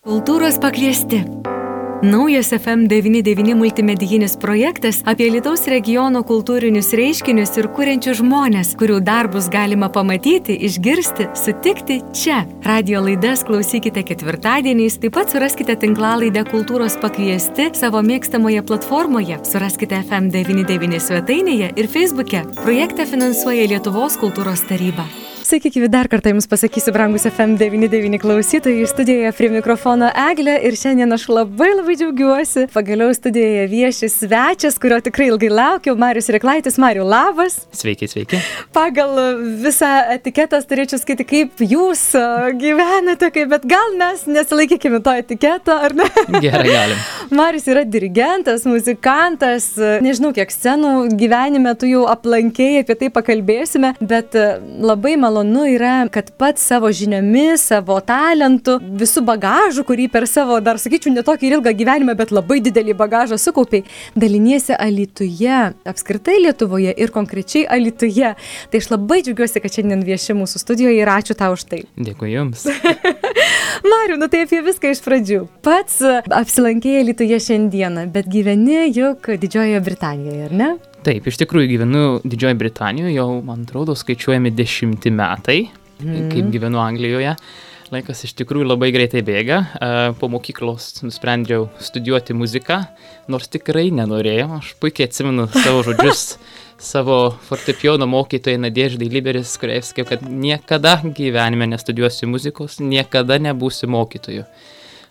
Kultūros pakviesti. Naujas FM99 multimedijinis projektas apie Lietuvos regiono kultūrinius reiškinius ir kuriančius žmonės, kurių darbus galima pamatyti, išgirsti, sutikti čia. Radio laidas klausykite ketvirtadieniais, taip pat suraskite tinklalaidę Kultūros pakviesti savo mėgstamoje platformoje, suraskite FM99 svetainėje ir Facebook'e. Projektą finansuoja Lietuvos kultūros taryba. Sveiki, gyvi dar kartą Jums pasakysiu, brangus FM99 klausytojai, studijoje prie mikrofono Eglė ir šiandien aš labai labai džiaugiuosi. Pagaliau studijoje vieši svečias, kurio tikrai ilgai laukiau, Marius Reklaitis. Mariu, labas. Sveiki, sveiki. Pagal visą etiketą turėčiau skaityti, kaip Jūs gyvenate, kaip, bet gal mes nesilaikykime to etiketo, ar ne? Gerai, galim. Marius yra dirigentas, muzikantas, nežinau, kiek scenų gyvenime tu jau aplankėjai, apie tai pakalbėsime, bet labai malonu malonu yra, kad pats savo žiniomis, savo talentu, visų bagažu, kurį per savo, dar sakyčiau, netokį ilgą gyvenimą, bet labai didelį bagažą sukaupiai, daliniesi Alituje, apskritai Lietuvoje ir konkrečiai Alituje. Tai aš labai džiaugiuosi, kad šiandien vieši mūsų studijoje ir ačiū tau už tai. Dėkui Jums. Mariu, nu tai apie viską iš pradžių. Pats apsilankėjai Lietuvoje šiandieną, bet gyveni juk Didžiojoje Britanijoje, ar ne? Taip, iš tikrųjų gyvenu Didžiojoje Britanijoje, jau, man atrodo, skaičiuojami dešimti metai, mm. kaip gyvenu Anglijoje. Laikas iš tikrųjų labai greitai bėga. Po mokyklos nusprendžiau studijuoti muziką, nors tikrai nenorėjau. Aš puikiai atsimenu savo žodžius, savo fortepijono mokytoją Nadėždai Liberis, kurie sakė, kad niekada gyvenime nestudijuosiu muzikos, niekada nebūsiu mokytoju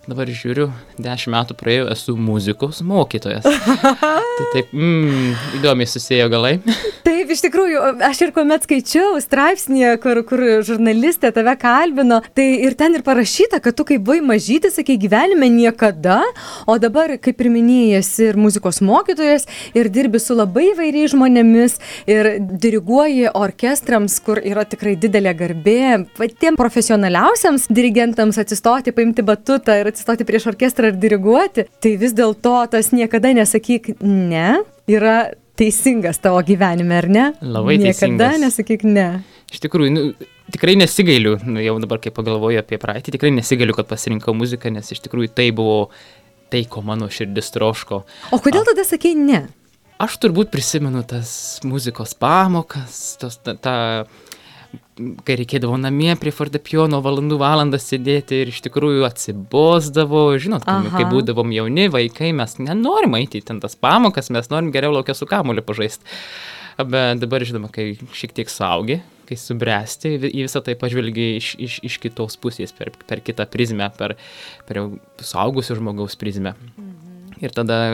dabar žiūriu, dešimt metų praėjau, esu muzikos mokytojas. tai taip, mm, įdomiai susijęjo galai. Taip, iš tikrųjų, aš ir kuomet skaičiau straipsnį, kur, kur žurnalistė tave kalbino, tai ir ten ir parašyta, kad tu kaip buvai mažytis, sakai, gyvenime niekada, o dabar, kaip ir minėjęs, ir muzikos mokytojas, ir dirbi su labai įvairiais žmonėmis, ir diriguoji orkestrams, kur yra tikrai didelė garbė, patiems profesionaliausiams dirigentams atsistoti, paimti batutą ir atsistoti prieš orkestrą ir diriguoti, tai vis dėlto tas niekada nesakyk ne yra teisingas tavo gyvenime, ar ne? Labai niekada teisingas. Niekada nesakyk ne. Iš tikrųjų, nu, tikrai nesigailiu, nu, jau dabar kai pagalvoju apie praeitį, tikrai nesigailiu, kad pasirinkau muziką, nes iš tikrųjų tai buvo tai, ko mano širdis troško. O kodėl tada sakei ne? Aš turbūt prisimenu tas muzikos pamokas, tos, ta, ta kai reikėdavo namie prie fortepijono valandų valandas sėdėti ir iš tikrųjų atsibosdavo, žinot, kai, kai būdavom jauni vaikai, mes nenorim eiti į ten tas pamokas, mes norim geriau laukia su kamuoliu pažaisti. Bet dabar, žinoma, kai šiek tiek saugi, kai subręsti, į visą tai pažvelgi iš, iš, iš kitos pusės, per, per kitą prizmę, per, per suaugusio žmogaus prizmę. Mhm. Ir tada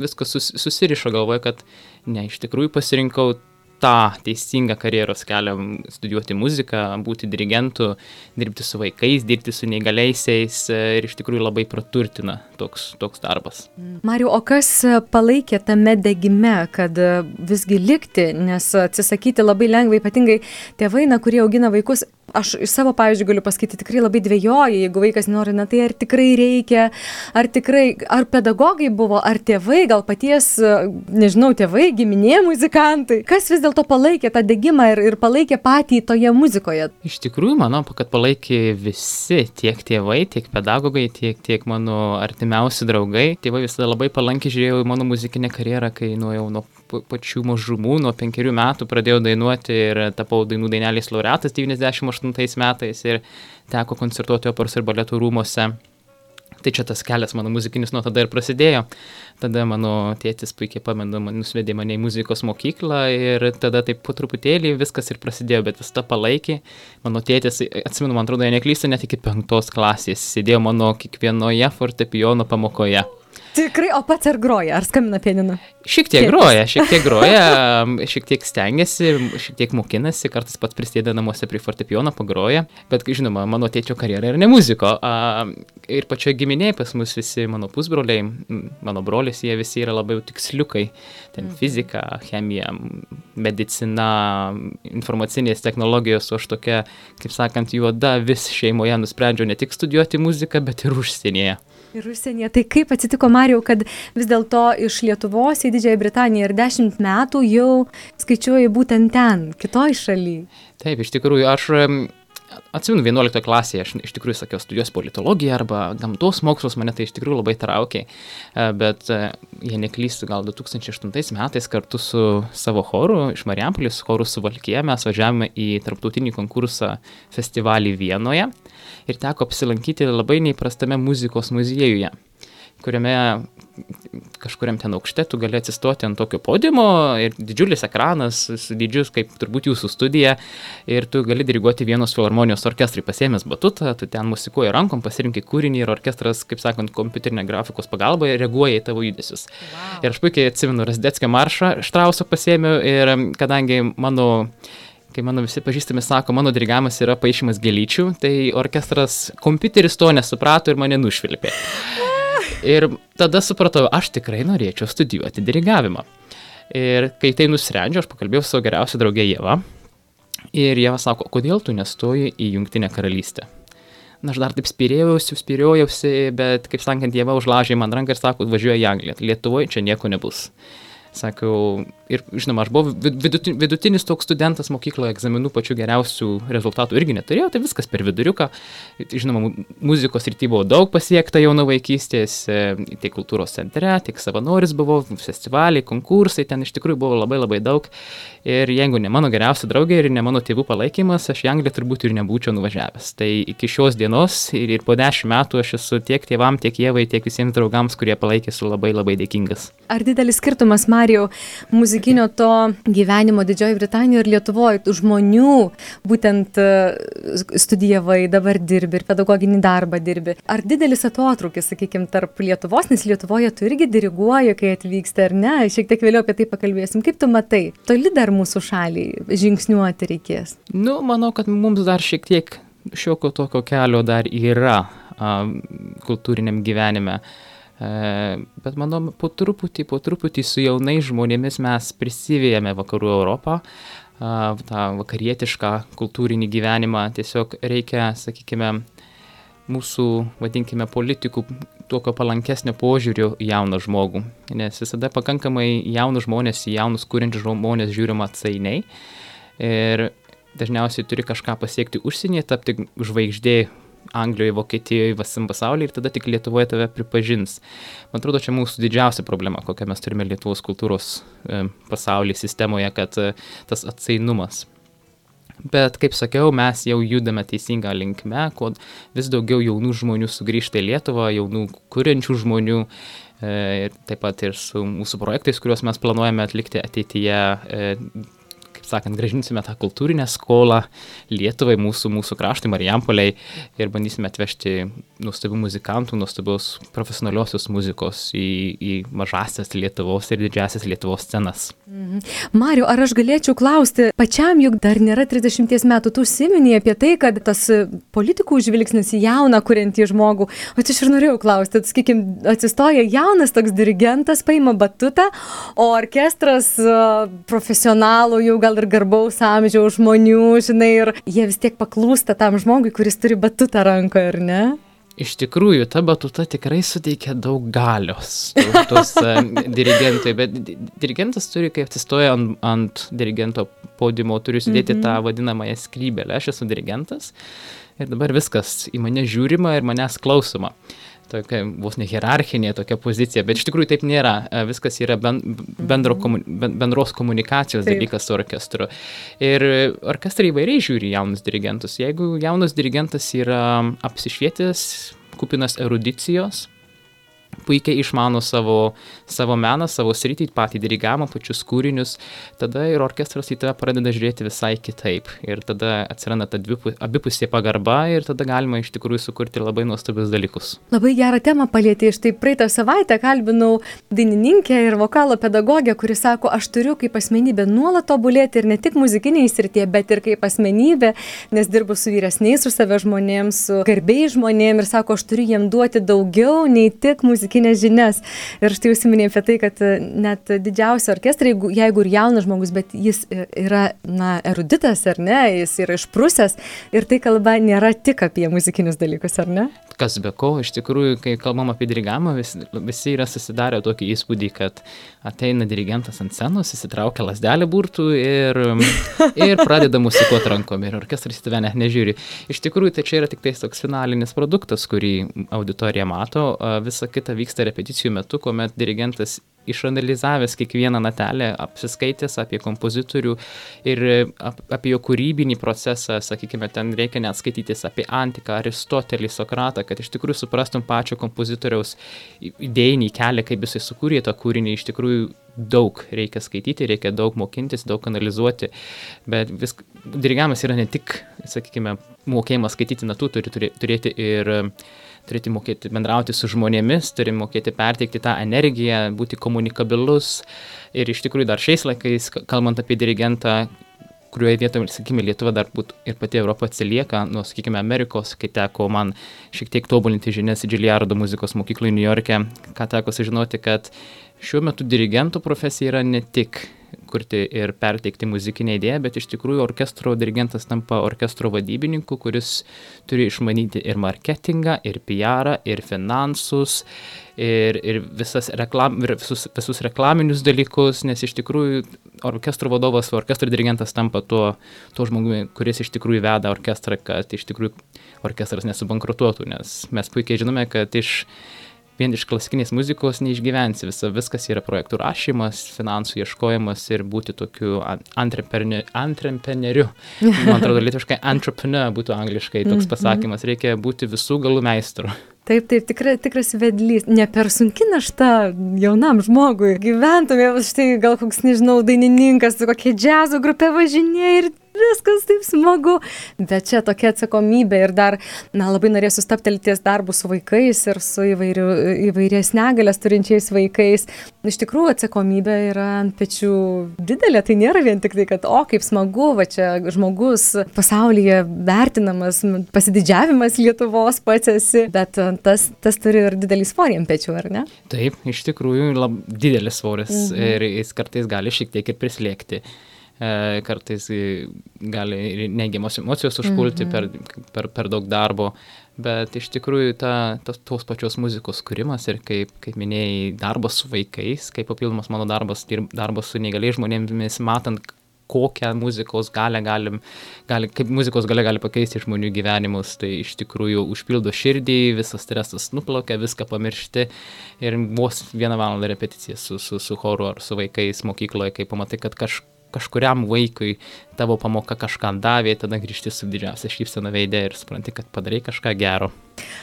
viskas sus, susirišo galvoje, kad ne, iš tikrųjų pasirinkau tą teisingą karjeros kelią studijuoti muziką, būti dirigentu, dirbti su vaikais, dirbti su neįgaliaisiais e, ir iš tikrųjų labai praturtina toks, toks darbas. Mariu, o kas palaikė tame degime, kad visgi likti, nes atsisakyti labai lengva, ypatingai tėvai, na, kurie augina vaikus, aš iš savo pavyzdžių galiu pasakyti, tikrai labai dvėjoju, jeigu vaikas nori, na tai ar tikrai reikia, ar tikrai, ar pedagogai buvo, ar tėvai, gal paties, nežinau, tėvai, giminė muzikantai. Kas vis dėlto palaikė tą degimą ir, ir palaikė patį toje muzikoje? Iš tikrųjų, manau, kad palaikė visi, tiek tėvai, tiek pedagogai, tiek, tiek mano artimiausi draugai. Tėvai visada labai palankiai žiūrėjo į mano muzikinę karjerą, kai nuėjau nuo pačių mažumų, nuo penkerių metų pradėjau dainuoti ir tapau dainų dainelės laureatas 98 metais ir teko koncertuoti operos ir baletų rūmose. Tai čia tas kelias mano muzikinis nuo tada ir prasidėjo. Tada mano tėtis puikiai pamenu, man nusvedė mane į muzikos mokyklą ir tada taip po truputėlį viskas ir prasidėjo, bet vis ta palaikė. Mano tėtis, atsimenu, man atrodo, jei neklystu, net iki penktos klasės sėdėjo mano kiekvienoje fortepijono pamokoje. Tikrai, o pats ar groja, ar skambina pianinu? Šiek tiek Tėtis. groja, šiek tiek groja, šiek tiek stengiasi, šiek tiek mokinasi, kartais pats prisideda namuose prie fortepijono, pagroja, bet žinoma, mano tėčio karjera yra ne muziko. Ir pačioje giminėje pas mus visi mano pusbroliai, mano brolis, jie visi yra labiau tiksliukai. Ten mhm. fizika, chemija, medicina, informacinės technologijos, o aš tokia, kaip sakant, juoda vis šeimoje nusprendžiau ne tik studijuoti muziką, bet ir užsienyje. Ir užsienyje. Tai kaip atsitiko, Marijau, kad vis dėlto iš Lietuvos į Didžiąją Britaniją ir dešimt metų jau skaičiuoji būtent ten, kitoj šaly? Taip, iš tikrųjų, aš atsimenu, 11 klasėje aš iš tikrųjų sakiau, studijuos politologiją arba gamtos mokslus, mane tai iš tikrųjų labai traukė, e, bet e, jei neklystu, gal 2008 metais kartu su savo choru iš Marijampolės, choru su Valkėje, mes važiavome į tarptautinį konkursą festivalį Vienoje ir teko apsilankyti labai neįprastame muzikos muziejuje kuriame kažkuriam ten aukšte tu gali atsistoti ant tokio podiumo ir didžiulis ekranas, didžius kaip turbūt jūsų studija ir tu gali diriguoti vienos filharmonijos orkestrui pasiemęs batutą, tu ten musikuoji rankom, pasirinkai kūrinį ir orkestras, kaip sakant, kompiuterinė grafikos pagalba reaguoja į tavo judesius. Wow. Ir aš puikiai atsimenu Rasdetskio maršą Štrauso pasiemiau ir kadangi mano kai mano visi pažįstami sako, mano dirigavimas yra paaišymas gelyčių, tai orkestras kompiuteris to nesuprato ir mane nušvilpė. Ir tada supratau, aš tikrai norėčiau studijuoti dirigavimą. Ir kai tai nusprendžiau, aš pakalbėjau su savo geriausia draugė Jėva. Ir Jėva sako, kodėl tu nestoji į Junktinę karalystę? Na, aš dar taip spyrėjausi, spyrėjausi, bet, kaip sakant, Jėva užlažė man ranką ir sako, važiuoja į Angliją. Lietuvoje čia nieko nebus. Sakau, ir žinoma, aš buvau vidutinis, toks studentas mokykloje, egzaminų pačių geriausių rezultatų irgi neturėjau, tai viskas per viduriuką. Žinoma, muzikos rytį buvo daug pasiekta jau nuo vaikystės, e, tiek kultūros centre, tiek savanoris buvau, festivaliai, konkursai, ten iš tikrųjų buvo labai labai daug. Ir jeigu ne mano geriausia draugė ir ne mano tėvų palaikymas, aš į Angliją turbūt ir nebūčiau nuvažiavęs. Tai iki šios dienos ir, ir po dešimt metų aš esu tiek tėvam, tiek jėvai, tiek visiems draugams, kurie palaikė, esu labai labai dėkingas. Ar didelis skirtumas, Marijau, muzikinio to gyvenimo Didžiojo Britanijoje ir Lietuvoje, žmonių, būtent e, studijavai, dabar dirbi ir pedagoginį darbą dirbi. Ar didelis atotrukis, sakykime, tarp Lietuvos, nes Lietuvoje tu irgi diriguoji, kai atvyksti, ar ne? Šiek tiek vėliau apie tai pakalbėsim. Kaip tu matai, toli dar mūsų šaliai žingsniuoti reikės? Nu, manau, kad mums dar šiek tiek šiokio tokio kelio dar yra kultūriniam gyvenime. E, bet manau, po truputį, po truputį su jaunais žmonėmis mes prisivėjame vakarų Europą, tą vakarietišką kultūrinį gyvenimą. Tiesiog reikia, sakykime, mūsų, vadinkime, politikų tokio palankesnio požiūrio į jauną žmogų. Nes visada pakankamai jaunus žmonės, į jaunus kūrenčius žmonės žiūrima atsainiai. Ir dažniausiai turi kažką pasiekti užsienyje, tapti žvaigždė Anglijoje, Vokietijoje, visam pasaulyje ir tada tik Lietuvoje tave pripažins. Man atrodo, čia mūsų didžiausia problema, kokią mes turime Lietuvos kultūros e, pasaulyje sistemoje, kad e, tas atsainumas. Bet, kaip sakiau, mes jau judame teisingą linkmę, kod vis daugiau jaunų žmonių sugrįžta į Lietuvą, jaunų kuriančių žmonių, e, taip pat ir su mūsų projektais, kuriuos mes planuojame atlikti ateityje, e, sakant, gražinsime tą kultūrinę skolą Lietuvai, mūsų, mūsų kraštui, Marijampoliai ir bandysime atvežti nuostabių muzikantų, nuostabios profesionaliosios muzikos į, į mažasias Lietuvos ir didžiasias Lietuvos scenas. Mhm. Mariu, ar aš galėčiau klausti, pačiam juk dar nėra 30 metų, tu siminėjai apie tai, kad tas politikų žvilgsnis į jauną kuriantį žmogų, o aš ir norėjau klausti, sakykime, atsistoja jaunas toks dirigentas, paima batutą, o orkestras profesionalų jau gal gal ir garbaus amžiaus žmonių, žinai, ir jie vis tiek paklūsta tam žmogui, kuris turi batutą rankoje, ar ne? Iš tikrųjų, ta batuta tikrai suteikia daug galios tos uh, dirigentui, bet dirigentas turi, kai atsistoja ant, ant dirigento podimo, turi sudėti mm -hmm. tą vadinamąją skrybelę. Aš esu dirigentas ir dabar viskas į mane žiūrima ir manęs klausoma tokia vos ne hierarchinė tokia pozicija, bet iš tikrųjų taip nėra. E, viskas yra bendro, mhm. bendros komunikacijos taip. dalykas su orkestru. Ir orkestrai įvairiai žiūri jaunus dirigentus. Jeigu jaunas dirigentas yra apsišvietęs, kupinas erudicijos, puikiai išmano savo, savo meną, savo sritį, patį dirigavimą, pačius kūrinius, tada ir orkestras į tave pradeda žiūrėti visai kitaip. Ir tada atsiranda ta abipusė pagarba ir tada galima iš tikrųjų sukurti labai nuostabius dalykus. Labai gerą temą palėtė. Štai praeitą savaitę kalbinau dainininkę ir vokalo pedagogę, kuri sako, aš turiu kaip asmenybė nuolat tobulėti ir ne tik muzikiniai srityje, bet ir kaip asmenybė, nes dirbu su vyresniais, su save žmonėms, su garbiai žmonėms ir sako, aš turiu jiem duoti daugiau nei tik muzikinį muzikinės žinias. Ir štai užsiminėjai apie tai, kad net didžiausi orkestrai, jeigu, jeigu ir jaunas žmogus, bet jis yra, na, eruditas ar ne, jis yra išprusęs ir tai kalba nėra tik apie muzikinius dalykus, ar ne? Kas be ko, iš tikrųjų, kai kalbam apie dirigavimą, visi, visi yra susidarę tokį įspūdį, kad ateina dirigentas ant scenos, įsitraukia lasdelį burtų ir, ir pradeda musikuoti rankom ir orkestras į tave net nežiūri. Iš tikrųjų, tai čia yra tik tais toks finalinis produktas, kurį auditorija mato, visa kita vyksta repeticijų metu, kuomet dirigentas išanalizavęs kiekvieną natelę, apsiskaitęs apie kompozitorių ir ap, apie jo kūrybinį procesą, sakykime, ten reikia net skaitytis apie Antiką, Aristotelį, Sokratą, kad iš tikrųjų suprastum pačio kompozitoriaus idėjinį kelią, kaip jisai sukūrė tą kūrinį, iš tikrųjų daug reikia skaityti, reikia daug mokintis, daug analizuoti, bet vis, dirigavimas yra ne tik, sakykime, mokėjimas skaityti natų, turi turėti ir turėti mokėti bendrauti su žmonėmis, turi mokėti perteikti tą energiją, būti komunikabilus. Ir iš tikrųjų dar šiais laikais, kalbant apie dirigentą, kurioje vietoje, sakykime, Lietuva dar būtų ir pati Europa atsilieka nuo, sakykime, Amerikos, kai teko man šiek tiek tobulinti žinias Džiliardo muzikos mokykloje New York'e, ką teko sužinoti, kad šiuo metu dirigento profesija yra ne tik kurti ir perteikti muzikinę idėją, bet iš tikrųjų orkestro dirigentas tampa orkestro vadybininku, kuris turi išmanyti ir marketingą, ir PR, ir finansus, ir, ir reklam, visus, visus reklaminius dalykus, nes iš tikrųjų orkestro vadovas, orkestro dirigentas tampa tuo, tuo žmogumi, kuris iš tikrųjų veda orkestrą, kad iš tikrųjų orkestras nesubankrutuotų, nes mes puikiai žinome, kad iš vien iš klasikinės muzikos neišgyvensi, Visa, viskas yra projektų rašymas, finansų ieškojimas ir būti tokiu entrepreneriu. Man atrodo, lietuviškai entrepreneur būtų angliškai toks mhm. pasakymas, reikia būti visų galų meistru. Taip, taip, tikra, tikras vedlys. Ne per sunki našta jaunam žmogui. Gyventumė, štai gal koks, nežinau, dainininkas, kokia džiazo grupė važinėja ir viskas taip smagu, bet čia tokia atsakomybė ir dar, na, labai norėsiu staptelti ties darbu su vaikais ir su įvairiu, įvairias negalės turinčiais vaikais. Iš tikrųjų, atsakomybė yra ant pečių didelė, tai nėra vien tik tai, kad, o, kaip smagu, va čia žmogus pasaulyje vertinamas, pasididžiavimas Lietuvos pats esi, bet tas, tas turi ir didelį svorį ant pečių, ar ne? Taip, iš tikrųjų, lab, didelis svoris mhm. ir jis kartais gali šiek tiek ir prislėgti. E, kartais gali ir neigiamos emocijos užpulti mm -hmm. per, per, per daug darbo, bet iš tikrųjų ta, tas, tos pačios muzikos kūrimas ir kaip, kaip minėjai, darbas su vaikais, kaip papildomas mano darbas, darbas su negaliai žmonėmis, matant, kokią muzikos galę galim, gali, kaip muzikos galia gali pakeisti žmonių gyvenimus, tai iš tikrųjų užpildo širdį, visas stresas nuplaukia, viską pamiršti ir vos vieną valandą repeticija su, su, su choru ar su vaikais mokykloje, kai pamatai, kad kažkas kažkuriam vaikui tavo pamoka kažką davė, tada grįžti su didžiausia šypsena veidė ir supranti, kad padarai kažką gero.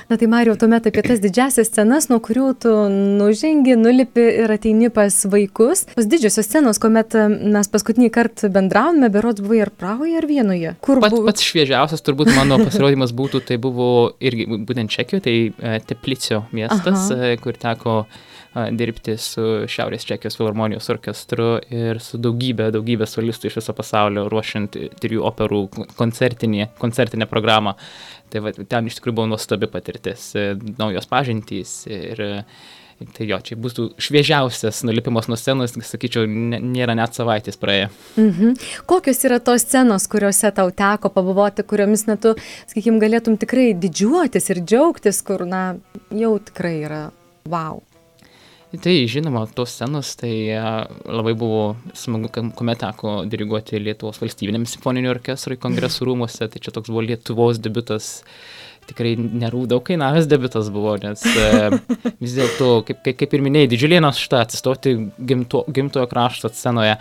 Na tai Mario, tuomet apie tas didžiasias scenas, nuo kurių tu nužengi, nulipi ir ateini pas vaikus. Tos didžiosios scenos, kuomet e, mes paskutinį kartą bendravome, berods buvai ar Prahoje, ar Vienoje. Kur Pat, buvo? Pats šviežiausias turbūt mano pasirodymas būtų, tai buvo irgi būtent Čekijoje, tai e, Teplicio miestas, Aha. E, kur teko dirbti su Šiaurės Čekijos filharmonijos orkestru ir su daugybė, daugybė solistų iš viso pasaulio, ruošiant trijų operų koncertinį, koncertinę programą. Tai va, ten iš tikrųjų buvo nuostabi patirtis, e, naujos pažintys ir Tai jo, čia būtų šviežiausias nulipimas nuo scenos, sakyčiau, nėra net savaitės praėję. Mhm. Kokios yra tos scenos, kuriuose tau teko pabuvoti, kuriomis metu, sakykim, galėtum tikrai didžiuotis ir džiaugtis, kur, na, jau tikrai yra wow. Tai žinoma, tos scenos, tai labai buvo smagu, kuomet teko diriguoti Lietuvos valstybiniam simfoniniu orkestrui kongresų rūmose, tai čia toks buvo Lietuvos debutas, tikrai nerų daug kainavęs debutas buvo, nes vis dėlto, kaip, kaip, kaip ir minėjai, didžiulė našta atsistoti gimto, gimtojo krašto scenoje.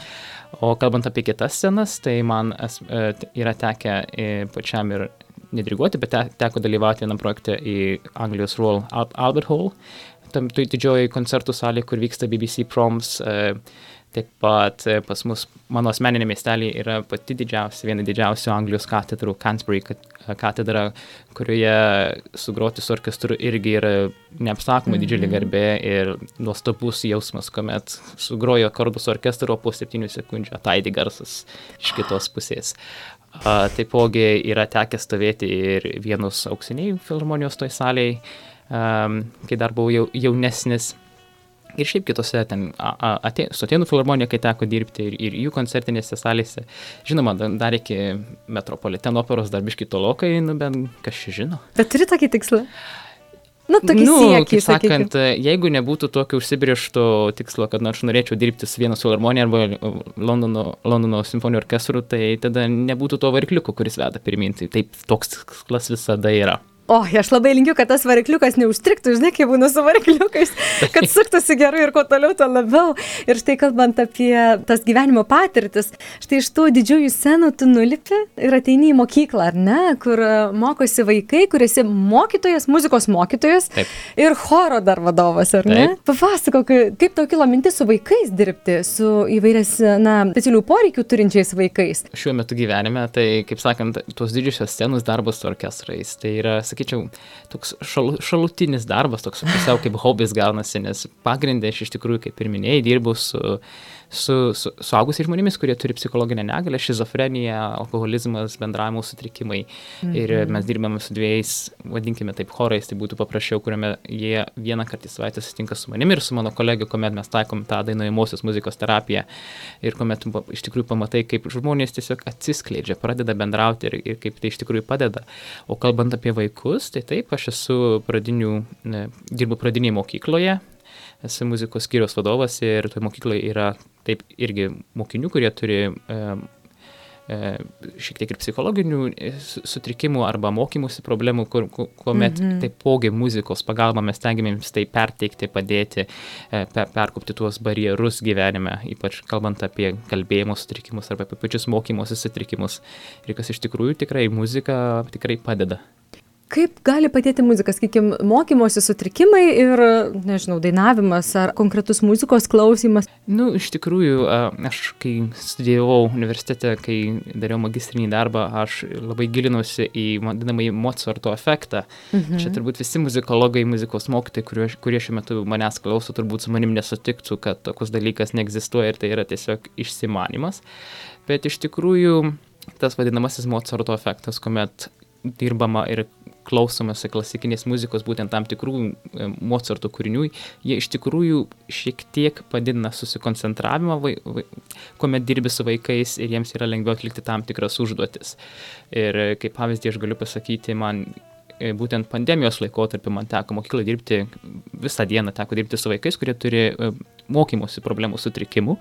O kalbant apie kitas scenas, tai man es, yra tekę pačiam ir nediriguoti, bet te, teko dalyvauti vienam projekte į Anglijos Royal Albert Hall tam tai didžioji koncertų salė, kur vyksta BBC Proms. E, taip pat e, pas mus, mano asmeninė miestelė yra pati didžiausia, viena didžiausių Anglijos katedrų, Canterbury katedra, kurioje sugroti su orkestru irgi yra neapsakoma didžiulė mhm. garbė ir nuostabus jausmas, kuomet sugrojo akordus orkestru, o po 7 sekundžių ataidi garsas iš kitos pusės. Uh, taipogi yra tekę stovėti ir vienus auksiniai filharmonijos toj salėje kai dar buvau jau, jaunesnis. Ir šiaip kitose, ten, atė, su Atenų filharmonija, kai teko dirbti ir, ir jų koncertinėse salėse. Žinoma, dar iki metropoliteno operos darbiškai tolokai, nu, bet kas čia žino. Bet turi tokį tikslą? Nu, tokį nu, siekį, kaip sakant, sakykim. jeigu nebūtų tokio užsibriežto tikslo, kad na, aš norėčiau dirbti su vienu filharmonija arba Londono, Londono simfonijų orkestru, tai tada nebūtų to varikliuko, kuris veda pirmin. Tai taip toks tikslas visada yra. O, aš labai linkiu, kad tas varikliukas neužstriktų, žinai, kaip būna su varikliukais, kad suktųsi gerai ir kuo toliau, tuo labiau. Ir štai kalbant apie tas gyvenimo patirtis, štai iš tų didžiųjų scenų tu nulipi ir ateini į mokyklą, ar ne, kur mokosi vaikai, kur esi mokytojas, muzikos mokytojas Taip. ir choro dar vadovas, ar ne? Taip. Papasakok, kaip tau kilo mintis su vaikais dirbti, su įvairias, na, specialių poreikių turinčiais vaikais. Šiuo metu gyvenime, tai, kaip sakant, tos didžiosios scenos darbas su orkestrais, tai yra sakyčiau, toks šal, šalutinis darbas, toks pusiau kaip hobis gaunasi, nes pagrindė aš iš tikrųjų, kaip ir minėjai, dirbu su su, su suaugusiais žmonėmis, kurie turi psichologinę negalę, šizofreniją, alkoholizmas, bendravimo sutrikimai. Mhm. Ir mes dirbame su dviejais, vadinkime taip, chorais, tai būtų paprasčiau, kuriame jie vieną kartą į savaitę susitinka su manimi ir su mano kolegu, kuomet mes taikom tą dainuojamosios muzikos terapiją. Ir kuomet iš tikrųjų pamatai, kaip žmonės tiesiog atsiskleidžia, pradeda bendrauti ir, ir kaip tai iš tikrųjų padeda. O kalbant apie vaikus, tai taip, aš esu pradinių, dirbu pradinėje mokykloje, esu muzikos skyriaus vadovas ir toje mokykloje yra taip irgi mokinių, kurie turi e, e, šiek tiek ir psichologinių e, sutrikimų arba mokymusi problemų, kur, kuomet mm -hmm. taipogi muzikos pagalba mes tengiamės tai perteikti, padėti, e, per, perkopti tuos barjerus gyvenime, ypač kalbant apie kalbėjimo sutrikimus arba apie pačius mokymosi sutrikimus. Ir kas iš tikrųjų tikrai muzika tikrai padeda kaip gali padėti muzika, sakykime, mokymosi sutrikimai ir, nežinau, dainavimas ar konkretus muzikos klausimas? Nu, iš tikrųjų, aš kai studijavau universitete, kai dariau magistrinį darbą, aš labai gilinuosi į vadinamąjį Mozarto efektą. Mhm. Čia turbūt visi muzikologai, muzikos mokytojai, kurie, kurie šiuo metu manęs klauso, turbūt su manim nesutiktų, kad toks dalykas neegzistuoja ir tai yra tiesiog išsimanimas. Bet iš tikrųjų, tas vadinamasis Mozarto efektas, kuomet dirbama ir klausomasi klasikinės muzikos, būtent tam tikrų e, Mozarto kūrinių, jie iš tikrųjų šiek tiek padidina susikoncentravimą, vai, vai, kuomet dirbi su vaikais ir jiems yra lengviau atlikti tam tikras užduotis. Ir e, kaip pavyzdį aš galiu pasakyti, man e, būtent pandemijos laikotarpiu man teko mokykloje dirbti, visą dieną teko dirbti su vaikais, kurie turi mokymosi problemų sutrikimų.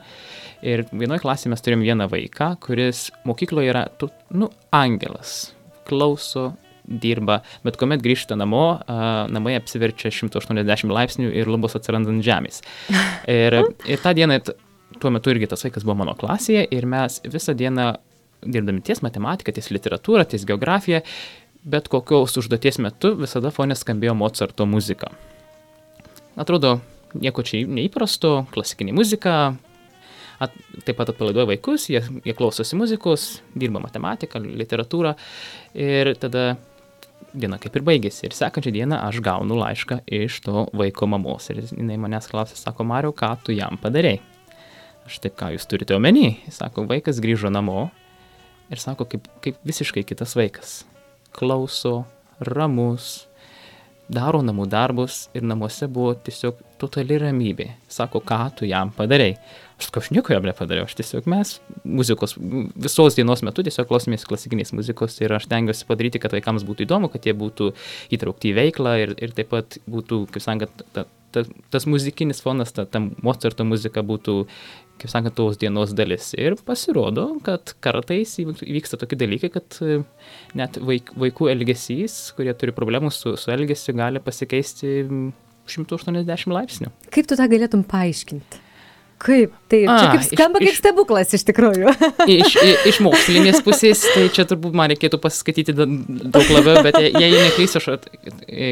Ir vienoje klasėje mes turėjom vieną vaiką, kuris mokykloje yra, tu, nu, angelas, klauso, dirba, bet kuomet grįžta namo, namai apsiverčia 180 laipsnių ir lubos atsiranda ant žemės. Ir, ir tą dieną, tuo metu irgi tas vaikas buvo mano klasėje ir mes visą dieną dirbdami ties matematiką, ties literatūrą, ties geografiją, bet kokios užduoties metu visada fonė skambėjo Mozarto muzika. Atrodo, nieko čia neįprasto, klasikinė muzika, at, taip pat atpalaiduoja vaikus, jie, jie klausosi muzikos, dirba matematiką, literatūrą ir tada diena kaip ir baigėsi. Ir sekančią dieną aš gaunu laišką iš to vaiko mamos. Ir jinai manęs klausė, sako, Mario, ką tu jam padarėjai? Aš taip, ką jūs turite omeny? Sako, vaikas grįžo namo ir sako, kaip, kaip visiškai kitas vaikas. Klauso, ramus, daro namų darbus ir namuose buvo tiesiog totali ramybė. Sako, ką tu jam padarėjai? Aš sakau, aš nieko jam nepadariau, aš tiesiog mes muzikos, visos dienos metu tiesiog klausomės klasikinės muzikos ir aš tengiuosi padaryti, kad vaikams būtų įdomu, kad jie būtų įtraukti į veiklą ir, ir taip pat būtų, kaip sakant, ta, ta, tas muzikinis fonas, ta, ta Mozarto muzika būtų, kaip sakant, tos dienos dalis. Ir pasirodo, kad kartais įvyksta tokie dalykai, kad e, net vaik, vaikų elgesys, kurie turi problemų su, su elgesiu, gali pasikeisti 180 laipsnių. Kaip tu tą galėtum paaiškinti? Kaip? Tai A, kaip skamba iš, kaip stebuklas iš tikrųjų. iš, iš mokslinės pusės, tai čia turbūt man reikėtų pasiskaityti daug labiau, bet jei neklysiu, aš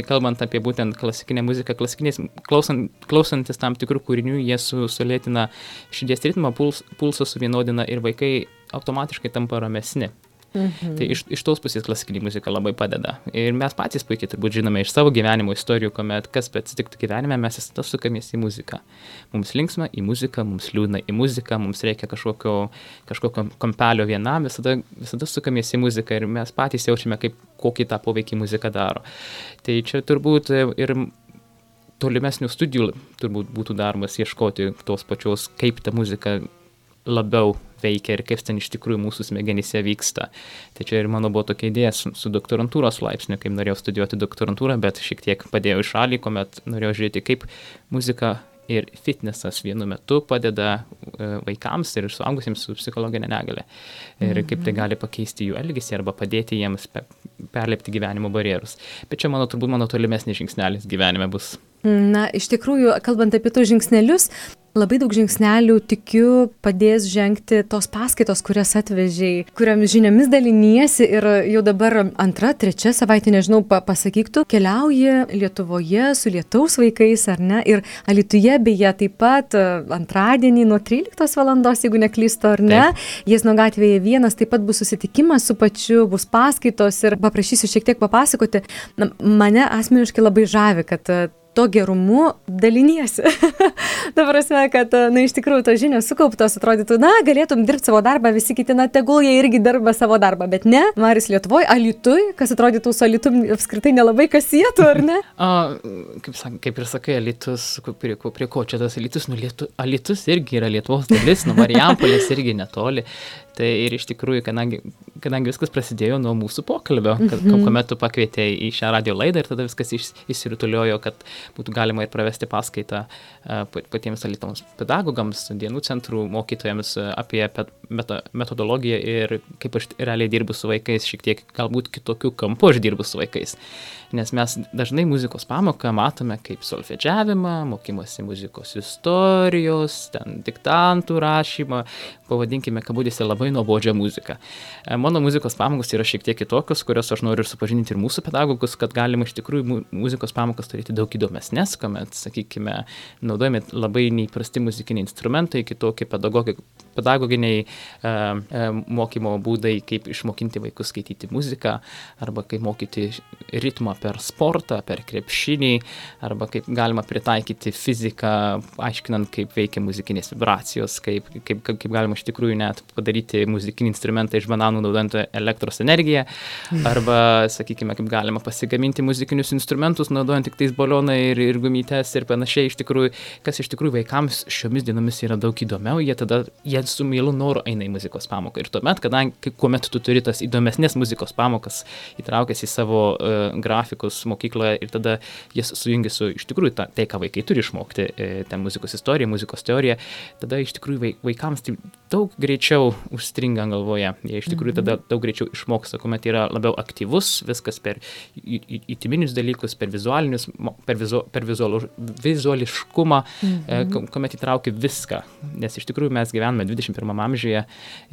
kalbant apie būtent klasikinę muziką, klasikinės, klausant, klausantis tam tikrų kūrinių, jie su, sulėtina širdies ritmą, puls, pulsą suvienodina ir vaikai automatiškai tampa ramesni. Mhm. Tai iš, iš tos pusės klasikinė muzika labai padeda. Ir mes patys puikiai turbūt žinome iš savo gyvenimo istorijų, kuomet kas atsitiktų gyvenime, mes visada sukamės į muziką. Mums linksma į muziką, mums liūdna į muziką, mums reikia kažkokio, kažkokio kampelio vienam, visada, visada sukamės į muziką ir mes patys jaučiame, kaip kokį tą poveikį muzika daro. Tai čia turbūt ir tolimesnių studijų turbūt būtų darbas ieškoti tos pačios, kaip ta muzika labiau veikia ir kaip ten iš tikrųjų mūsų smegenyse vyksta. Tai čia ir mano buvo tokia idėja su, su doktorantūros laipsniu, kaip norėjau studijuoti doktorantūrą, bet šiek tiek padėjau į šalį, kuomet norėjau žiūrėti, kaip muzika ir fitnesas vienu metu padeda e, vaikams ir suaugusiems su psichologinė negalė. Ir kaip tai mhm. gali pakeisti jų elgesį arba padėti jiems perlipti gyvenimo barjerus. Bet čia, mano, turbūt mano tolimesnis žingsnelis gyvenime bus. Na, iš tikrųjų, kalbant apie tos žingsnelius, labai daug žingsnelių tikiu padės žengti tos paskaitos, kurias atvežiai, kuriamis žiniomis daliniesi ir jau dabar antra, trečia savaitė, nežinau, pa pasakyk tu, keliauji Lietuvoje su lietaus vaikais ar ne ir Alituje beje taip pat e, antradienį nuo 13 val. jeigu neklysto ar ne, Jėzno gatvėje vienas taip pat bus susitikimas su pačiu, bus paskaitos ir paprašysiu šiek tiek papasakoti. Na, mane asmeniškai labai žavi, kad e, to gerumu daliniesi. Ta prasme, kad, na, iš tikrųjų, tos žinios sukauptos, atrodytų, na, galėtum dirbti savo darbą, visi kiti, na, tegul jie irgi dirba savo darbą, bet ne, Maris Lietuvoje, Alitui, kas atrodytų su Alitum apskritai nelabai kas sėtų, ar ne? A, kaip, kaip ir sakai, Alitus, prie, prie ko čia tas Alitus, nu, Lietu, Alitus irgi yra Lietuvos dalis, nu, Marijampolės irgi netoli. Tai ir iš tikrųjų, kadangi, kadangi viskas prasidėjo nuo mūsų pokalbio, kad, mm -hmm. kuomet tu pakvietėjai į šią radio laidą ir tada viskas iš, išsirutuliojo, kad būtų galima ir pravesti paskaitą uh, patiems alitoms pedagogams, dienų centrų mokytojams uh, apie meta, metodologiją ir kaip aš realiai dirbu su vaikais, šiek tiek galbūt kitokiu kampu aš dirbu su vaikais. Nes mes dažnai muzikos pamoką matome kaip solfedžiavimą, mokymosi muzikos istorijos, ten diktantų rašymą, pavadinkime kabutėse labai nuobodžią muziką. E, mano muzikos pamokos yra šiek tiek kitokios, kurios aš noriu ir supažinti ir mūsų pedagogus, kad galima iš tikrųjų muzikos pamokas turėti daug įdomesnės, kuomet, sakykime, naudojami labai neįprasti muzikiniai instrumentai, kitokie pedagoginiai e, e, mokymo būdai, kaip išmokinti vaikus skaityti muziką, arba kaip mokyti ritmą per sportą, per krepšinį, arba kaip galima pritaikyti fiziką, aiškinant, kaip veikia muzikinės vibracijos, kaip, kaip, kaip galima iš tikrųjų net padaryti muzikinį instrumentą iš bananų naudojant elektros energiją, arba, sakykime, kaip galima pasigaminti muzikinius instrumentus naudojant tik tais balioną ir, ir gumytes ir panašiai, iš tikrųjų, kas iš tikrųjų vaikams šiomis dienomis yra daug įdomiau, jie tada, jie su mielu noru eina į muzikos pamoką. Ir tuomet, kadangi, kuomet tu turi tas įdomesnės muzikos pamokas įtraukęs į savo uh, grafikus mokykloje ir tada jas sujungi su iš tikrųjų ta, tai, ką vaikai turi išmokti, e, ten muzikos istorija, muzikos teorija, tada iš tikrųjų vaikams tai daug greičiau užstringa galvoje. Jie iš tikrųjų tada mhm. daug greičiau išmoksta, kuomet yra labiau aktyvus, viskas per įtiminius dalykus, per vizualinius, per, vizu, per vizualu, vizuališkumą, mhm. kuomet įtraukia viską. Nes iš tikrųjų mes gyvename 21 amžiuje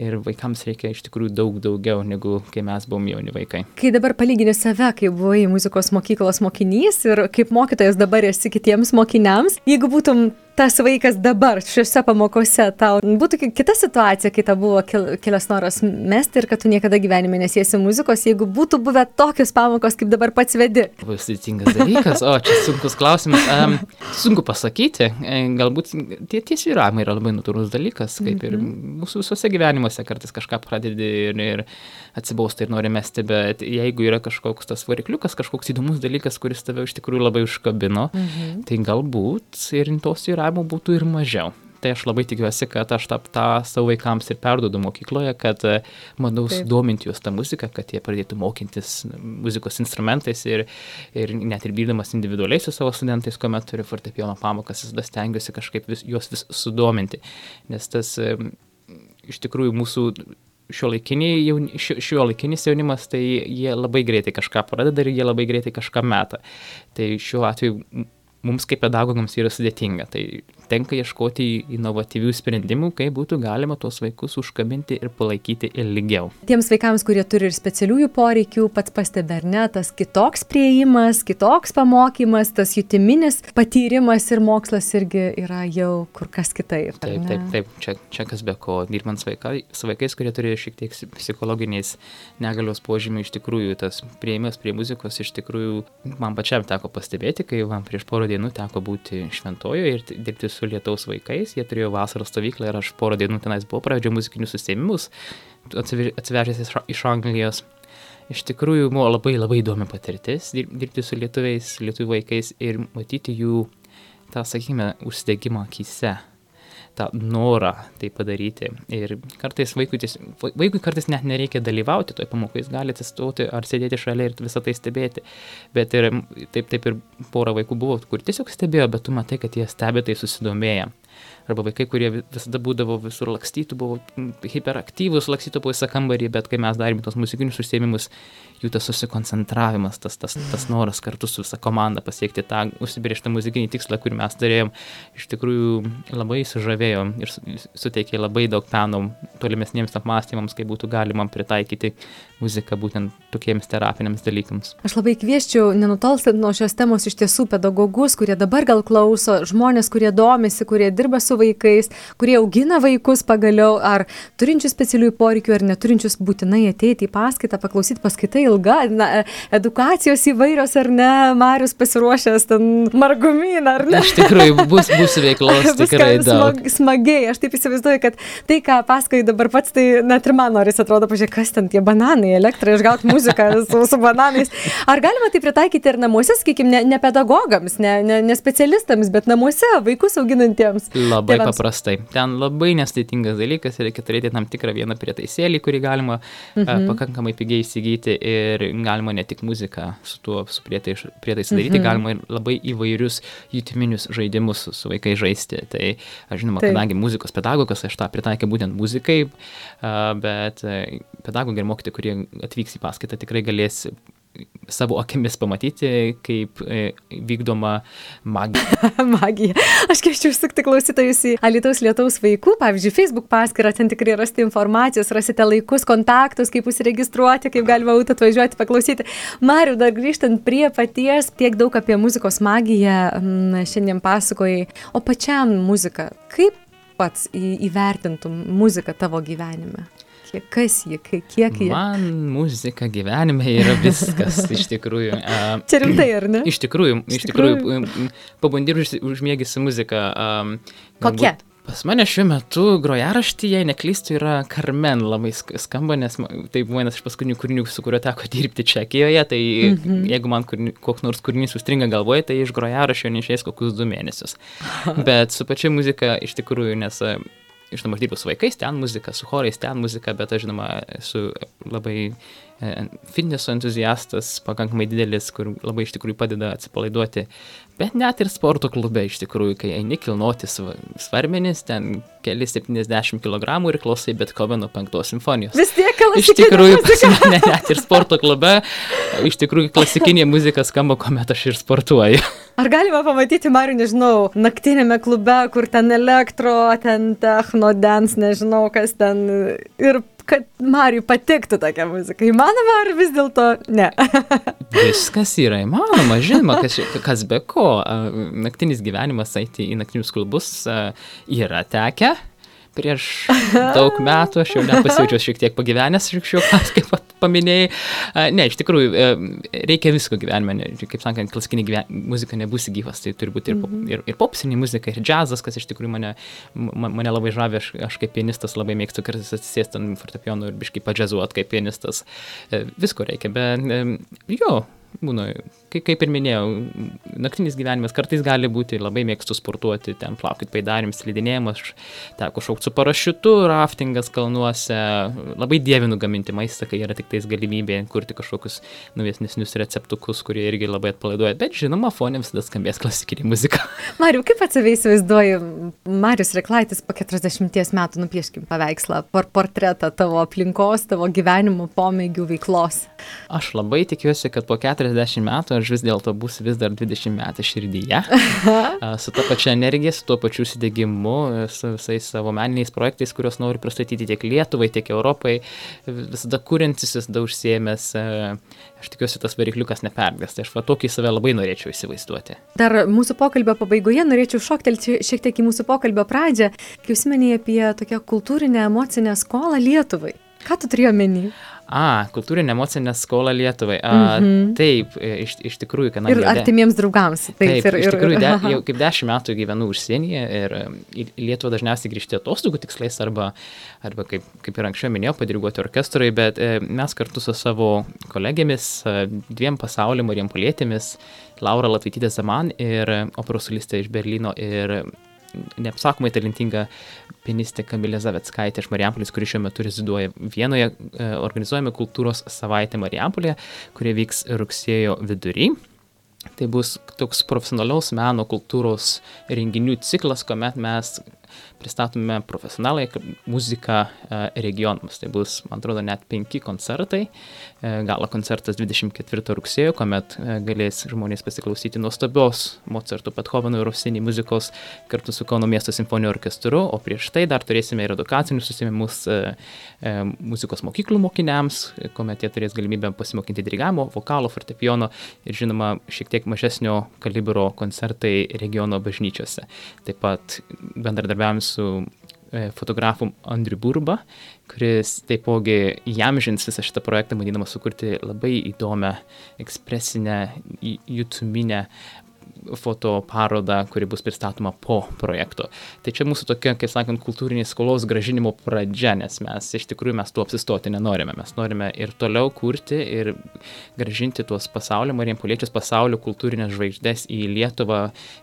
ir vaikams reikia iš tikrųjų daug daugiau, negu kai mes buvome jauni vaikai. Kai dabar palygini save, kai buvai muzikos mokyklos mokinys ir kaip mokytojas dabar esi kitiems mokiniams, jeigu būtum tas vaikas dabar šiuose pamokose tau būtų kita situacija, kai tau buvo kelias noras mesti ir kad tu niekada gyvenime nesiesi muzikos, jeigu būtų buvę tokios pamokos, kaip dabar pats vedi? Labai sudėtingas dalykas, o čia sunkus klausimas. Um, sunku pasakyti, e, galbūt tie tie sviravimai yra labai natūrus dalykas, kaip ir mhm. mūsų visose gyvenimuose kartais kažką pradedi ir, ir atsibausta ir nori mesti, bet jeigu yra kažkoks tas varikliukas, kažkoks įdomus dalykas, kuris tave iš tikrųjų labai užkabino, mhm. tai galbūt ir tos sviravimų būtų ir mažiau. Tai aš labai tikiuosi, kad aš tą, tą savo vaikams ir perdodu mokykloje, kad manau sudominti juos tą muziką, kad jie pradėtų mokintis muzikos instrumentais ir, ir net ir bydamas individualiai su savo studentais, kuomet turiu fortepijono pamokas, visada stengiuosi kažkaip vis, juos vis sudominti. Nes tas iš tikrųjų mūsų šiuolaikinis jauni, jaunimas, tai jie labai greitai kažką pradeda ir jie labai greitai kažką meta. Tai šiuo atveju mums kaip pedagogams yra sudėtinga. Tai tenka ieškoti inovatyvių sprendimų, kaip būtų galima tuos vaikus užkabinti ir palaikyti ilgiau. Tiems vaikams, kurie turi ir specialiųjų poreikių, pats pastebi, ar ne, tas kitoks prieimas, kitoks pamokymas, tas jutiminis patyrimas ir mokslas irgi yra jau kur kas kitaip. Taip, taip, taip, čia, čia kas be ko, dirbant vaikai, su vaikais, kurie turi šiek tiek psichologiniais negalios požymių, iš tikrųjų tas prieimas prie muzikos iš tikrųjų man pačiam teko pastebėti, kai man prieš porą dienų teko būti šventojoje ir dirbti su lietaus vaikais, jie turėjo vasaros stovyklą ir aš porą dienų tenais buvau, pradėjau muzikinius susėmimus, atsivežęs iš Anglijos. iš tikrųjų buvo labai labai įdomi patirtis dirbti su lietuviais, lietuvių vaikais ir matyti jų tą, sakykime, užsidegimą akise tą norą tai padaryti. Ir kartais vaikui, ties, vaikui kartais net nereikia dalyvauti toje pamokoje, jis gali atsistoti ar sėdėti šalia ir visą tai stebėti. Bet ir taip, taip ir pora vaikų buvo, kur tiesiog stebėjo, bet tu matai, kad jie stebi tai susidomėję arba vaikai, kurie visada būdavo visur lakstytų, buvo hiperaktyvus, lakstytų po visą kambarį, bet kai mes darėme tos muzikinius užsiemimus, jų tas susikoncentravimas, tas, tas, tas noras kartu su visa komanda pasiekti tą užsibriežtą muzikinį tikslą, kurį mes turėjom, iš tikrųjų labai sužavėjo ir suteikė labai daug peno tolimesniems apmąstymams, kaip būtų galima pritaikyti muziką būtent tokiems terapiniams dalykams. Aš labai kvieščiau, nenutolstant nuo šios temos, iš tiesų pedagogus, kurie dabar gal klauso, žmonės, kurie domisi, kurie dirba su vaikais, kurie augina vaikus pagaliau, ar turinčius specialiųjų poreikių, ar neturinčius būtinai ateiti į paskaitą, paklausyti paskaitai ilga, na, edukacijos įvairios, ar ne, Marius pasiruošęs ten margumyną, ar ne? Iš tikrųjų, bus, bus veiklos tikrai. Smag, smagiai, aš taip įsivaizduoju, kad tai, ką pasakoji dabar pats, tai net ir man norisi atrodo, pažiūrėk, kas ten tie bananai bananai, elektrą išgauti muziką su, su bananais. Ar galima tai pritaikyti ir namuose, sakykime, ne, ne pedagogams, ne, ne, ne specialistams, bet namuose, vaikus auginantiems? Labai tėvams. paprastai. Ten labai nesudėtingas dalykas, reikia turėti tam tikrą vieną prietaisėlį, kurį galima mhm. a, pakankamai pigiai įsigyti ir galima ne tik muziką su tuo su prietaisais mhm. daryti, galima ir labai įvairius jutiminius žaidimus su, vaikais žaisti. Tai aš žinoma, Taip. kadangi muzikos pedagogas, aš tą pritaikiau būtent muzikai, bet pedagogai ir mokytojai, kurie atvyks į paskaitą, tikrai galės savo akimis pamatyti, kaip e, vykdoma magija. magija. Aš kviečiu užsukti klausytojus į Alitaus Lietaus vaikų, pavyzdžiui, Facebook paskyrą, ten tikrai rasti informacijos, rasite laikus, kontaktus, kaip užsiregistruoti, kaip galima būtų atvažiuoti, paklausyti. Mariu, dar grįžtant prie paties, tiek daug apie muzikos magiją m, šiandien pasakojai, o pačiam muzika, kaip pats įvertintum muziką tavo gyvenime? Kiek, kas ji, kiek ji? Man muzika gyvenime yra viskas, iš tikrųjų. Čia rimtai, ar ne? Iš tikrųjų, iš tikrųjų, pabandyk užmėgęs muziką. Kokia? Pas mane šiuo metu grojaraštyje, neklystu, yra Carmen labai skamba, nes tai buvo vienas iš paskutinių kūrinių, su kuriuo teko dirbti Čekijoje, tai mm -hmm. jeigu man kūrinį, koks nors kūrinys užstringa galvoje, tai iš grojaraščio neišės kokius du mėnesius. Bet su pačia muzika iš tikrųjų, nes žinoma, aš dirbu su vaikais, ten muzika, su chorais, ten muzika, bet aš, žinoma, esu labai e, fitneso entuziastas, pakankamai didelis, kur labai iš tikrųjų padeda atsipalaiduoti. Bet net ir sporto klube iš tikrųjų, kai eini kilnoti svarmenis, ten keli 70 kg ir klausai Bethoveno penktos simfonijos. Vis tiek klasikinė Iš tikrųjų, mane net ir sporto klube, iš tikrųjų klasikinė muzika skamba, kuomet aš ir sportuoju. Ar galima pamatyti, Mariu, nežinau, naktinėme klube, kur ten elektro, ten techno, dance, nežinau kas ten ir kad Mariui patiktų tokia muzika. Įmanoma ar vis dėlto ne? Viskas yra įmanoma, žinoma, kas, kas be ko. Naktinis gyvenimas eiti į naktinius klubus yra tekę prieš daug metų, aš jau net pasijaučiau šiek tiek pagyvenęs šiuo kaip paminėjai. Ne, iš tikrųjų, e, reikia visko gyvenime, kaip sakant, klasikinė gyven... muzika nebus gyvas, tai turi būti ir, pop, mhm. ir, ir popsinė muzika, ir džiazas, kas iš tikrųjų mane, mane labai žavė, aš, aš kaip pianistas labai mėgstu kartais atsisėsti ant fortepijono ir biškai padžiazuoti kaip pianistas. E, visko reikia, bet jo, būna, kaip, ir minėjau, naktinis gyvenimas kartais gali būti, labai mėgstu sportuoti, ten plaukit paidarim, slidinėjimas, teko šaukti su parašiutu, raftingas kalnuose, labai dievinu gaminti maistą, kai yra tik tais galimybė kurti kažkokius naujesnius receptukus, kurie irgi labai atpalaiduoja, bet žinoma, fonė visada skambės klasikinė muzika. Mariu, kaip save įsivaizduoju, Marius Reklaitis po 40 metų nupieškim paveikslą, por portretą tavo aplinkos, tavo gyvenimo pomėgių veiklos. Aš labai tikiuosi, kad po 40 40 metų aš vis dėlto būsiu vis dar 20 metų širdyje, su to pačia energija, su tuo pačiu įsidegimu, su visais savo meniniais projektais, kuriuos noriu pristatyti tiek Lietuvai, tiek Europai, visada kuriantis, visada užsiemęs, aš tikiuosi, tas varikliukas neperdės, tai aš va tokį save labai norėčiau įsivaizduoti. Dar mūsų pokalbio pabaigoje norėčiau šoktelti šiek tiek į mūsų pokalbio pradžią, kai užsiminėjai apie tokią kultūrinę emocinę skolą Lietuvai. Ką tu turėjo menį? A, kultūrinė emocinė skola Lietuvai. A, Mhm. Taip, e, iš, iš tikrųjų, kadangi... Ir artimiems draugams. Taip, Taip, ir, iš ir, tikrųjų, de, jau kaip dešimt metų gyvenu užsienyje ir em, į Lietuvą dažniausiai grįžti atostogų tikslais arba, arba kaip, kaip ir anksčiau minėjau, padiriguoti orkestrui, bet e, mes kartu su savo kolegėmis, e, dviem pasaulio marijampolietėmis, Laura Latvitytė Zaman ir operos solistė iš Berlyno ir neapsakomai talentinga pianistė Kamilė Zaveckaitė iš Marijampolis, kuri šiuo metu reziduoja Vienoje, e, organizuojame kultūros savaitę Marijampolėje, kurie vyks rugsėjo vidury. Tai bus toks profesionaliaus meno kultūros renginių ciklas, kuomet mes pristatome profesionaliai muziką e, regionams. Tai bus, man atrodo, net penki koncertai. E, Galo koncertas 24 rugsėjo, kuomet e, galės žmonės pasiklausyti nuostabios Mozarto, Bethoveno ir Rosinį muzikos kartu su Kauno miesto simfoniniu orkestru, o prieš tai dar turėsime ir edukacinius susimimus muzikos mokyklų mokiniams, kuomet jie turės galimybę pasimokinti dirigavimo, vokalo, fortepijono ir žinoma šiek tiek mažesnio kalibro koncertai regiono bažnyčiose. Taip pat bendradarbiavim su e, fotografu Andriu Burba, kuris taipogi įamžins visą šitą projektą, manydamas sukurti labai įdomią, ekspresinę, jutuminę fotoparodą, kuri bus pristatoma po projekto. Tai čia mūsų tokia, kaip sakant, kultūrinės skolos gražinimo pradžia, nes mes iš tikrųjų mes tuo apsistoti nenorime. Mes norime ir toliau kurti ir gražinti tuos pasaulio, marijampoliečius pasaulio kultūrinės žvaigždės į Lietuvą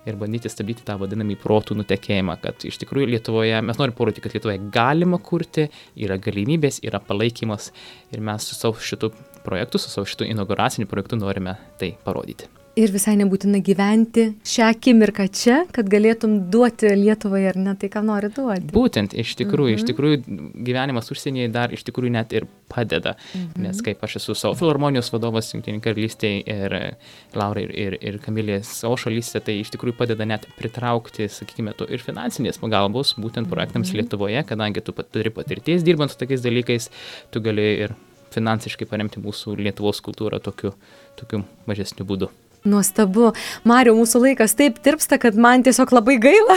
ir bandyti stabdyti tą vadinamį protų nutekėjimą, kad iš tikrųjų Lietuvoje, mes norime parodyti, kad Lietuvoje galima kurti, yra galimybės, yra palaikymas ir mes su savo šitu projektu, su savo šitu inauguraciniu projektu norime tai parodyti. Ir visai nebūtina gyventi šią akimirką čia, kad galėtum duoti Lietuvai ar ne tai, ką nori duoti. Būtent, iš tikrųjų, mhm. iš tikrųjų gyvenimas užsienyje dar iš tikrųjų net ir padeda, mhm. nes kaip aš esu savo filharmonijos vadovas Junktinė karalystė ir Laura ir, ir, ir Kamilė savo šalyse, tai iš tikrųjų padeda net pritraukti, sakykime, to ir finansinės pagalbos būtent projektams mhm. Lietuvoje, kadangi tu turi patirties dirbant su tokiais dalykais, tu gali ir finansiškai paremti mūsų Lietuvos kultūrą tokiu, tokiu mažesniu būdu. Nuostabu. Mario, mūsų laikas taip tirpsta, kad man tiesiog labai gaila,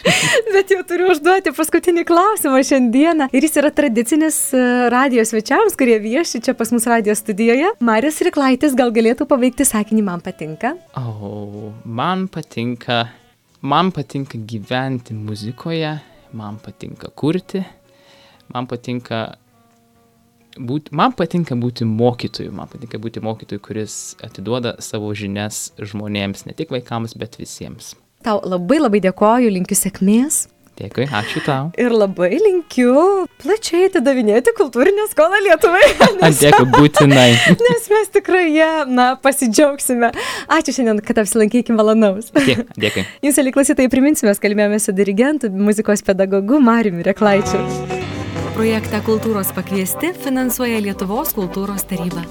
bet jau turiu užduoti paskutinį klausimą šiandieną. Ir jis yra tradicinis e, radijos svečiams, kurie vieši čia pas mus radijos studijoje. Marius Riklaitis gal galėtų paveikti sakinį man patinka. O, man patinka, man patinka gyventi muzikoje, man patinka kurti, man patinka būti, man patinka būti mokytoju, man patinka būti mokytoju, kuris atiduoda savo žinias žmonėms, ne tik vaikams, bet visiems. Tau labai labai dėkoju, linkiu sėkmės. Dėkui, ačiū tau. Ir labai linkiu plačiai atidavinėti kultūrinę skolą Lietuvai. Nes, Dėkui, būtinai. nes mes tikrai ją, na, pasidžiaugsime. Ačiū šiandien, kad apsilankykime malonaus. Dė- Dėkui. Jūs, aliklausytai, priminsime, kalbėjome su dirigentu, muzikos pedagogu Mariumi Reklaičiu. Projektą Kultūros pakviesti finansuoja Lietuvos kultūros taryba.